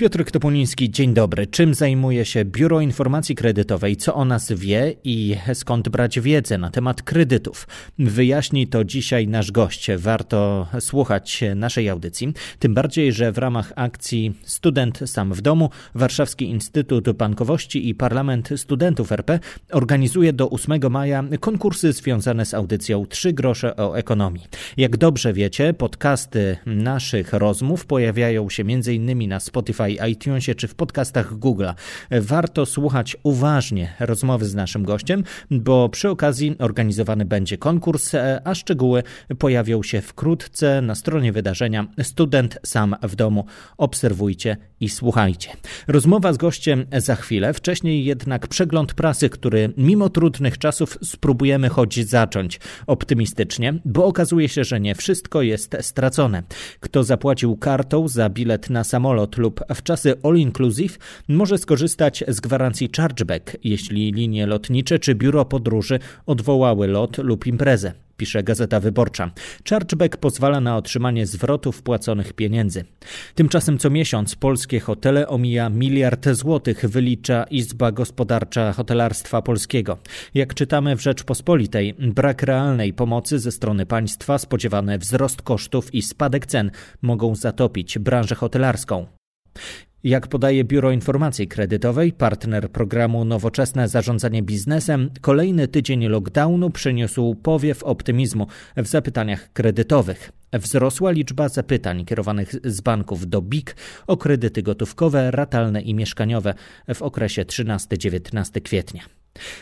Piotr Topuliński, dzień dobry. Czym zajmuje się Biuro Informacji Kredytowej, co o nas wie i skąd brać wiedzę na temat kredytów? Wyjaśni to dzisiaj nasz gość. Warto słuchać naszej audycji, tym bardziej, że w ramach akcji Student Sam w Domu Warszawski Instytut Bankowości i Parlament Studentów RP organizuje do 8 maja konkursy związane z audycją Trzy grosze o ekonomii. Jak dobrze wiecie, podcasty naszych rozmów pojawiają się m.in. na Spotify iTunesie czy w podcastach Google'a. Warto słuchać uważnie rozmowy z naszym gościem, bo przy okazji organizowany będzie konkurs, a szczegóły pojawią się wkrótce na stronie wydarzenia Student sam w domu. Obserwujcie i słuchajcie. Rozmowa z gościem za chwilę, wcześniej jednak przegląd prasy, który mimo trudnych czasów spróbujemy choć zacząć optymistycznie, bo okazuje się, że nie wszystko jest stracone. Kto zapłacił kartą za bilet na samolot lub w czasy all inclusive może skorzystać z gwarancji chargeback, jeśli linie lotnicze czy biuro podróży odwołały lot lub imprezę pisze Gazeta Wyborcza. Chargeback pozwala na otrzymanie zwrotu wpłaconych pieniędzy. Tymczasem co miesiąc polskie hotele omija miliard złotych, wylicza Izba Gospodarcza Hotelarstwa Polskiego. Jak czytamy w Rzeczpospolitej, brak realnej pomocy ze strony państwa, spodziewany wzrost kosztów i spadek cen mogą zatopić branżę hotelarską. Jak podaje Biuro Informacji Kredytowej, partner programu Nowoczesne Zarządzanie Biznesem, kolejny tydzień lockdownu przyniósł powiew optymizmu w zapytaniach kredytowych. Wzrosła liczba zapytań kierowanych z banków do BIK o kredyty gotówkowe, ratalne i mieszkaniowe w okresie 13-19 kwietnia.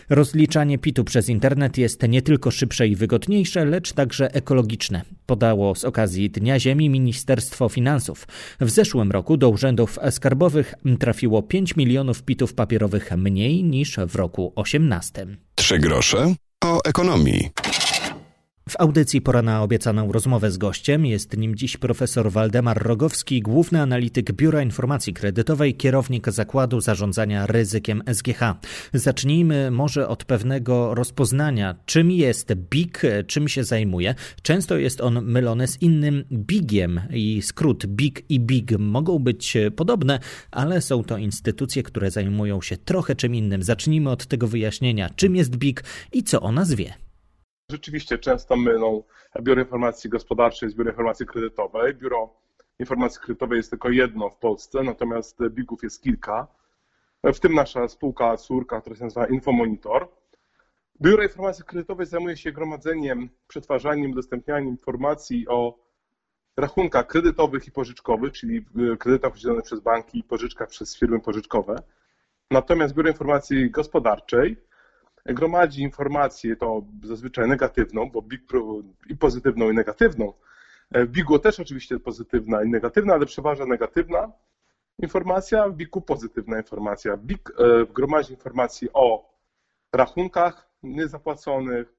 Rozliczanie PIT-u przez internet jest nie tylko szybsze i wygodniejsze, lecz także ekologiczne, podało z okazji Dnia Ziemi Ministerstwo Finansów. W zeszłym roku do urzędów skarbowych trafiło 5 milionów PIT-ów papierowych mniej niż w roku 18. Trzy grosze o ekonomii. W audycji pora na obiecaną rozmowę z gościem. Jest nim dziś profesor Waldemar Rogowski, główny analityk Biura Informacji Kredytowej, kierownik Zakładu Zarządzania Ryzykiem SGH. Zacznijmy może od pewnego rozpoznania, czym jest BIG, czym się zajmuje. Często jest on mylony z innym BIGiem i skrót BIG i BIG mogą być podobne, ale są to instytucje, które zajmują się trochę czym innym. Zacznijmy od tego wyjaśnienia, czym jest BIG i co o nas wie. Rzeczywiście często mylą Biuro Informacji Gospodarczej z Biuro Informacji Kredytowej. Biuro Informacji Kredytowej jest tylko jedno w Polsce, natomiast BIG-ów jest kilka, w tym nasza spółka córka, która się nazywa Infomonitor. Biuro Informacji Kredytowej zajmuje się gromadzeniem, przetwarzaniem, udostępnianiem informacji o rachunkach kredytowych i pożyczkowych, czyli kredytach udzielonych przez banki i pożyczkach przez firmy pożyczkowe. Natomiast Biuro Informacji Gospodarczej gromadzi informację, to zazwyczaj negatywną, bo BIG i pozytywną i negatywną. W BIG-u też oczywiście pozytywna i negatywna, ale przeważa negatywna informacja, w BIG-u pozytywna informacja. BIG gromadzi informacje o rachunkach niezapłaconych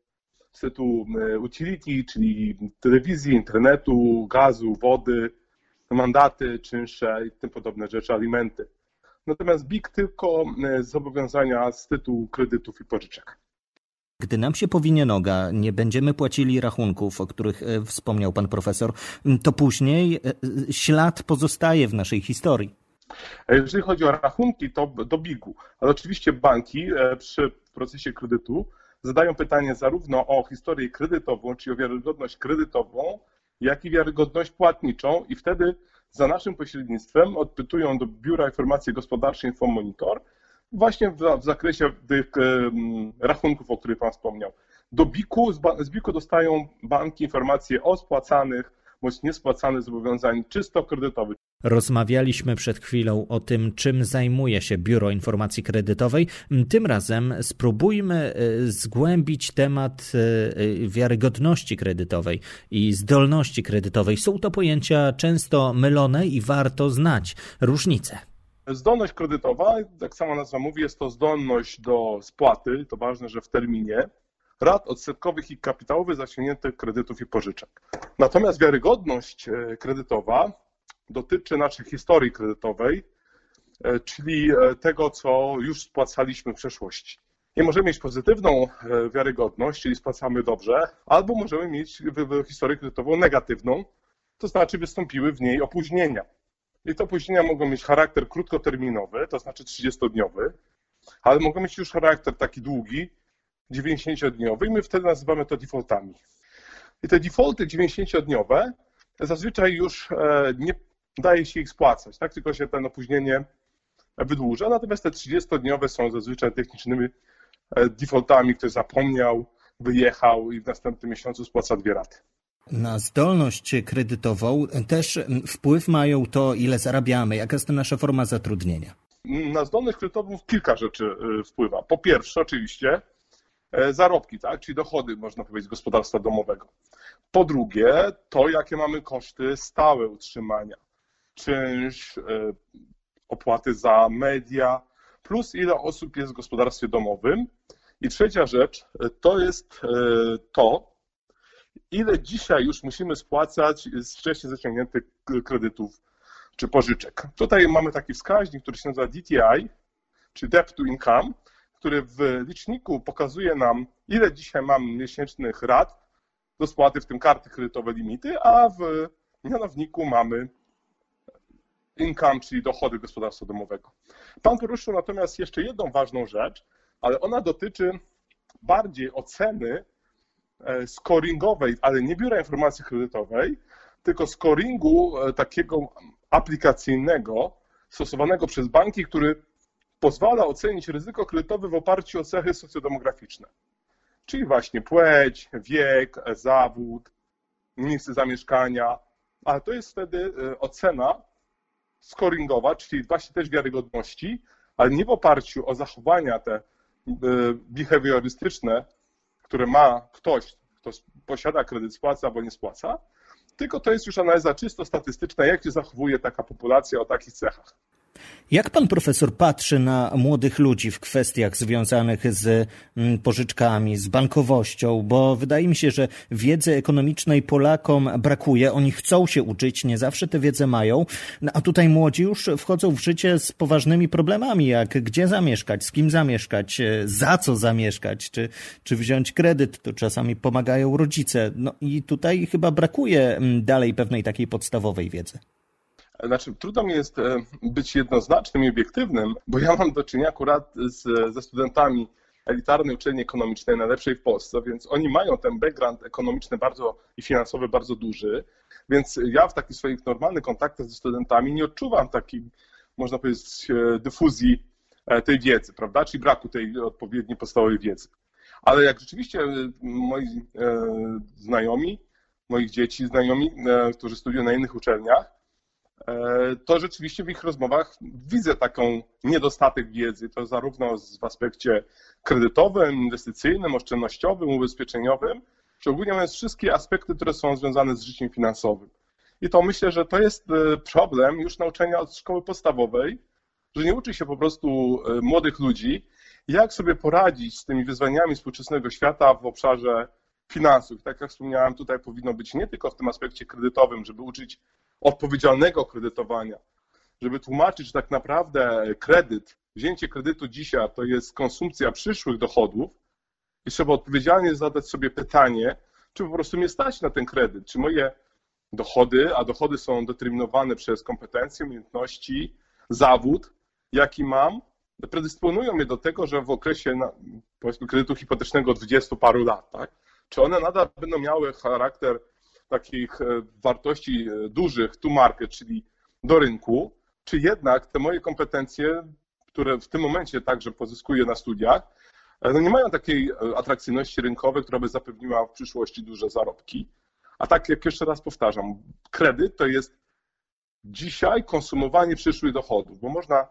z tytułu utility, czyli telewizji, internetu, gazu, wody, mandaty, czynsze i tym podobne rzeczy, alimenty. Natomiast BIG tylko e, zobowiązania z tytułu kredytów i pożyczek. Gdy nam się powinie noga, nie będziemy płacili rachunków, o których e, wspomniał pan profesor, to później e, ślad pozostaje w naszej historii. Jeżeli chodzi o rachunki, to do BIG-u, ale oczywiście banki przy procesie kredytu zadają pytanie zarówno o historię kredytową, czyli o wiarygodność kredytową, jak i wiarygodność płatniczą i wtedy za naszym pośrednictwem odpytują do Biura Informacji Gospodarczej Infomonitor właśnie w, w zakresie tych rachunków, o których Pan wspomniał. Do BIK-u, z BIK-u dostają banki informacje o spłacanych bądź niespłacanych zobowiązań czysto kredytowych. Rozmawialiśmy przed chwilą o tym, czym zajmuje się Biuro Informacji Kredytowej. Tym razem spróbujmy e, zgłębić temat e, wiarygodności kredytowej i zdolności kredytowej. Są to pojęcia często mylone i warto znać różnice. Zdolność kredytowa, jak sama nazwa mówi, jest to zdolność do spłaty, to ważne, że w terminie, rat odsetkowych i kapitałowych zaciągniętych kredytów i pożyczek. Natomiast wiarygodność e, kredytowa dotyczy naszej historii kredytowej, e, czyli e, tego, co już spłacaliśmy w przeszłości. I możemy mieć pozytywną wiarygodność, czyli spłacamy dobrze, albo możemy mieć historię kredytową negatywną, to znaczy wystąpiły w niej opóźnienia. I te opóźnienia mogą mieć charakter krótkoterminowy, to znaczy 30-dniowy, ale mogą mieć już charakter taki długi, 90-dniowy i my wtedy nazywamy to defaultami. I te defaulty 90-dniowe zazwyczaj już e, nie daje się ich spłacać, tak? tylko się ten opóźnienie wydłuża, natomiast te 30-dniowe są zazwyczaj technicznymi e, defaultami, ktoś zapomniał, wyjechał i w następnym miesiącu spłaca dwie raty. Na zdolność kredytową też wpływ mają to, ile zarabiamy, jaka jest to nasza forma zatrudnienia. Na zdolność kredytową kilka rzeczy e, wpływa. Po pierwsze, oczywiście, zarobki, tak? czyli dochody, można powiedzieć, gospodarstwa domowego. Po drugie, to jakie mamy koszty stałe utrzymania, czynsz, e, opłaty za media, plus ile osób jest w gospodarstwie domowym. I trzecia rzecz e, to jest to, ile dzisiaj już musimy spłacać z wcześniej zaciągniętych kredytów czy pożyczek. Tutaj mamy taki wskaźnik, który się nazywa DTI, czy Debt to Income, który w liczniku pokazuje nam, ile dzisiaj mam miesięcznych rat do spłaty, w tym karty kredytowe, limity, a w mianowniku mamy income, czyli dochody gospodarstwa domowego. Pan poruszył natomiast jeszcze jedną ważną rzecz, ale ona dotyczy bardziej oceny e, scoringowej, ale nie biura informacji kredytowej, tylko scoringu e, takiego aplikacyjnego stosowanego przez banki, który pozwala ocenić ryzyko kredytowe w oparciu o cechy socjodemograficzne, czyli właśnie płeć, wiek, zawód, miejsce zamieszkania, ale to jest wtedy e, ocena scoringowa, czyli właśnie też wiarygodności, ale nie w oparciu o zachowania te e, behawiorystyczne, które ma ktoś, kto posiada kredyt, spłaca albo nie spłaca, tylko to jest już analiza czysto statystyczna, jak się zachowuje taka populacja o takich cechach. Jak pan profesor patrzy na młodych ludzi w kwestiach związanych z mm, pożyczkami, z bankowością? Bo wydaje mi się, że wiedzy ekonomicznej Polakom brakuje. Oni chcą się uczyć, nie zawsze tę wiedzę mają. No, a tutaj młodzi już wchodzą w życie z poważnymi problemami, jak gdzie zamieszkać, z kim zamieszkać, e, za co zamieszkać, czy, czy wziąć kredyt. To czasami pomagają rodzice. No i tutaj chyba brakuje mm, dalej pewnej takiej podstawowej wiedzy. Znaczy, trudno mi jest e, być jednoznacznym i obiektywnym, bo ja mam do czynienia akurat z, ze studentami elitarnej uczelni ekonomicznej, najlepszej w Polsce, więc oni mają ten background ekonomiczny bardzo i finansowy bardzo duży, więc ja w takich swoich normalnych kontaktach ze studentami nie odczuwam takiej, można powiedzieć, e, dyfuzji e, tej wiedzy, prawda, czyli braku tej odpowiedniej podstawowej wiedzy. Ale jak rzeczywiście moi znajomi, moich dzieci, znajomi, którzy studiują na innych uczelniach, to rzeczywiście w ich rozmowach widzę taką niedostatek wiedzy, to zarówno w aspekcie kredytowym, inwestycyjnym, oszczędnościowym, ubezpieczeniowym, czy ogólnie mówiąc wszystkie aspekty, które są związane z życiem finansowym. I to myślę, że to jest e, problem już nauczenia od szkoły podstawowej, że nie uczy się po prostu e, młodych ludzi, jak sobie poradzić z tymi wyzwaniami współczesnego świata w obszarze finansów. Tak jak wspomniałem, tutaj powinno być nie tylko w tym aspekcie kredytowym, żeby uczyć odpowiedzialnego kredytowania, żeby tłumaczyć, że tak naprawdę kredyt, wzięcie kredytu dzisiaj to jest konsumpcja przyszłych dochodów i trzeba odpowiedzialnie zadać sobie pytanie, czy po prostu mnie stać na ten kredyt, czy moje dochody, a dochody są determinowane przez kompetencje, umiejętności, zawód, jaki mam, predysponują mnie do tego, że w okresie kredytu hipotecznego 20 paru lat, tak, czy one nadal będą miały charakter takich e, wartości e, dużych to market, czyli do rynku, czy jednak te moje kompetencje, które w tym momencie także pozyskuję na studiach, e, no nie mają takiej atrakcyjności rynkowej, która by zapewniła w przyszłości duże zarobki. A tak jak jeszcze raz powtarzam, kredyt to jest dzisiaj konsumowanie przyszłych dochodów, bo można,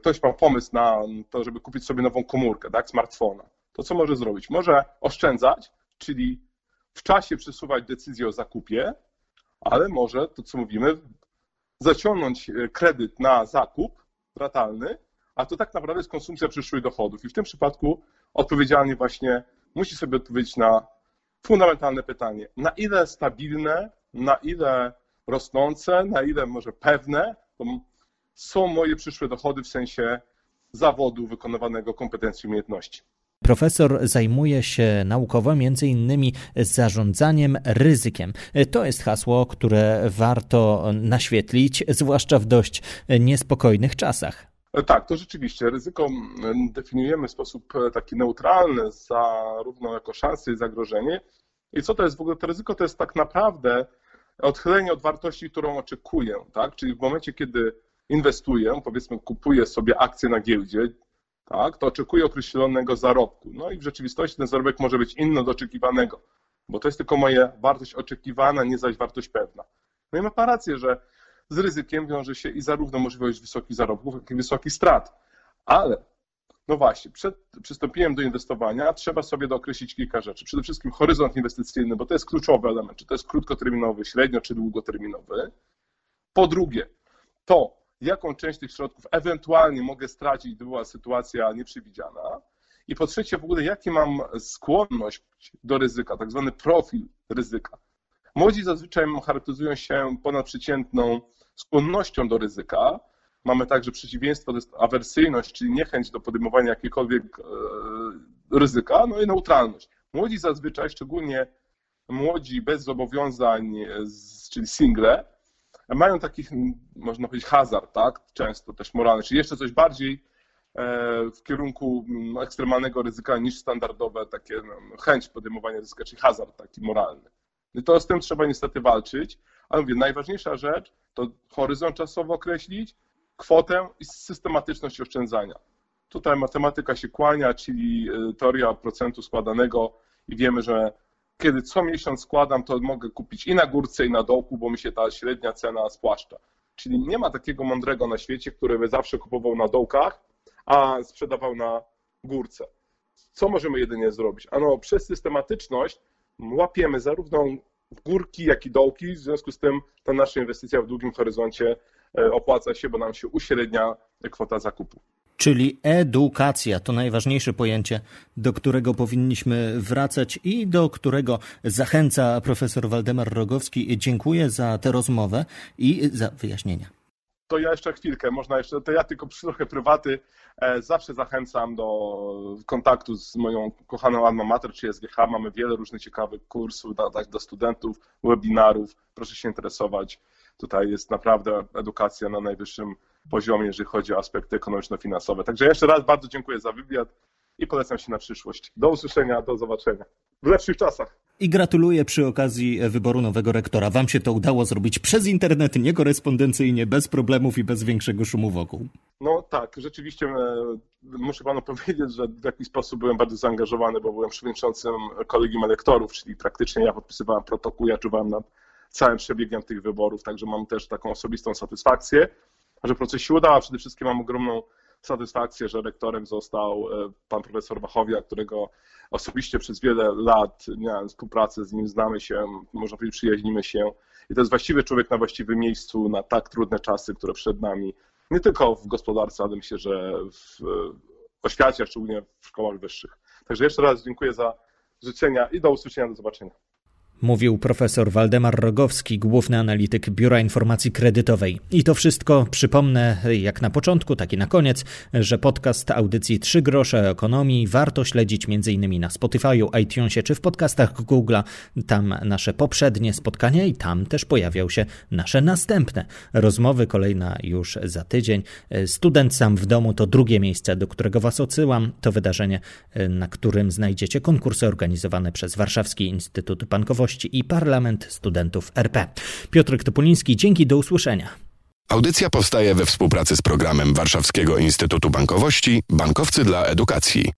ktoś ma pomysł na to, żeby kupić sobie nową komórkę, tak, smartfona. To co może zrobić? Może oszczędzać, czyli w czasie przesuwać decyzję o zakupie, ale może, to co mówimy, zaciągnąć e, kredyt na zakup ratalny, a to tak naprawdę jest konsumpcja przyszłych dochodów. I w tym przypadku odpowiedzialnie właśnie musi sobie odpowiedzieć na fundamentalne pytanie, na ile stabilne, na ile rosnące, na ile może pewne są moje przyszłe dochody w sensie zawodu wykonywanego kompetencji umiejętności. Profesor zajmuje się naukowo m.in. zarządzaniem ryzykiem. To jest hasło, które warto naświetlić, zwłaszcza w dość niespokojnych czasach. Tak, to rzeczywiście. Ryzyko definiujemy w sposób taki neutralny, zarówno jako szansę i zagrożenie. I co to jest w ogóle to ryzyko? To jest tak naprawdę odchylenie od wartości, którą oczekuję, tak? Czyli w momencie, kiedy inwestuję, powiedzmy, kupuję sobie akcje na giełdzie, tak, to oczekuję określonego zarobku. No i w rzeczywistości ten zarobek może być inny od oczekiwanego, bo to jest tylko moja wartość oczekiwana, nie zaś wartość pewna. No i ma pan rację, że z ryzykiem wiąże się i zarówno możliwość wysokich zarobków, jak i wysokich strat. Ale, no właśnie, przed przystąpieniem do inwestowania trzeba sobie dookreślić kilka rzeczy. Przede wszystkim horyzont inwestycyjny, bo to jest kluczowy element, czy to jest krótkoterminowy, średnio czy długoterminowy. Po drugie, to, jaką część tych środków ewentualnie mogę stracić, gdyby była sytuacja nieprzewidziana. I po trzecie, w ogóle, jaki mam skłonność do ryzyka, tak zwany profil ryzyka. Młodzi zazwyczaj charakteryzują się ponadprzeciętną skłonnością do ryzyka. Mamy także przeciwieństwo, to jest awersyjność, czyli niechęć do podejmowania jakiegokolwiek e, ryzyka, no i neutralność. Młodzi zazwyczaj, szczególnie młodzi bez zobowiązań, czyli single, mają taki, można powiedzieć, hazard, tak? Często też moralny, czyli jeszcze coś bardziej e, w kierunku no, ekstremalnego ryzyka niż standardowe takie no, chęć podejmowania ryzyka, czyli hazard taki moralny. I to z tym trzeba niestety walczyć, ale mówię, najważniejsza rzecz to horyzont czasowo określić, kwotę i systematyczność oszczędzania. Tutaj matematyka się kłania, czyli e, teoria procentu składanego i wiemy, że kiedy co miesiąc składam, to mogę kupić i na górce, i na dołku, bo mi się ta średnia cena spłaszcza. Czyli nie ma takiego mądrego na świecie, który by zawsze kupował na dołkach, a sprzedawał na górce. Co możemy jedynie zrobić? Ano, przez systematyczność łapiemy zarówno górki, jak i dołki, w związku z tym ta nasza inwestycja w długim horyzoncie e, opłaca się, bo nam się uśrednia kwota zakupu. Czyli edukacja to najważniejsze pojęcie, do którego powinniśmy wracać i do którego zachęca profesor Waldemar Rogowski. Dziękuję za tę rozmowę i za wyjaśnienia. To ja jeszcze chwilkę, można jeszcze, to ja tylko trochę prywaty e, zawsze zachęcam do kontaktu z moją kochaną Alma Mater, czy SGH. Mamy wiele różnych ciekawych kursów dla studentów, webinarów. Proszę się interesować. Tutaj jest naprawdę edukacja na najwyższym poziomie, jeżeli chodzi o aspekty ekonomiczno-finansowe. Także jeszcze raz bardzo dziękuję za wywiad i polecam się na przyszłość. Do usłyszenia, do zobaczenia. W lepszych czasach. I gratuluję przy okazji wyboru nowego rektora. Wam się to udało zrobić przez internet, niekorespondencyjnie, bez problemów i bez większego szumu wokół. No tak, rzeczywiście e, muszę panu powiedzieć, że w jakiś sposób byłem bardzo zaangażowany, bo byłem przewodniczącym kolegium elektorów, czyli praktycznie ja podpisywałem protokół, ja czuwałem nad całym przebiegiem tych wyborów, także mam też taką osobistą satysfakcję że proces się udało. Przede wszystkim mam ogromną satysfakcję, że rektorem został e, pan profesor Wachowiak, którego osobiście przez wiele lat miałem współpracę z nim, znamy się, można powiedzieć, przyjaźnimy się. I to jest właściwy człowiek na właściwym miejscu na tak trudne czasy, które przed nami, nie tylko w gospodarce, ale myślę, że w oświacie, szczególnie w szkołach wyższych. Także jeszcze raz dziękuję za życzenia i do usłyszenia, do zobaczenia. Mówił profesor Waldemar Rogowski, główny analityk Biura Informacji Kredytowej. I to wszystko przypomnę, jak na początku, tak i na koniec, że podcast audycji 3 grosze ekonomii warto śledzić m.in. na Spotify'u, iTunesie czy w podcastach Google'a. Tam nasze poprzednie spotkania i tam też pojawią się nasze następne rozmowy. Kolejna już za tydzień. Student sam w domu to drugie miejsce, do którego Was odsyłam. To wydarzenie, na którym znajdziecie konkursy organizowane przez Warszawski Instytut Bankowości i Parlament Studentów RP. Piotr Topuliński, dzięki, do usłyszenia. Audycja powstaje we współpracy z programem Warszawskiego Instytutu Bankowości Bankowcy dla Edukacji.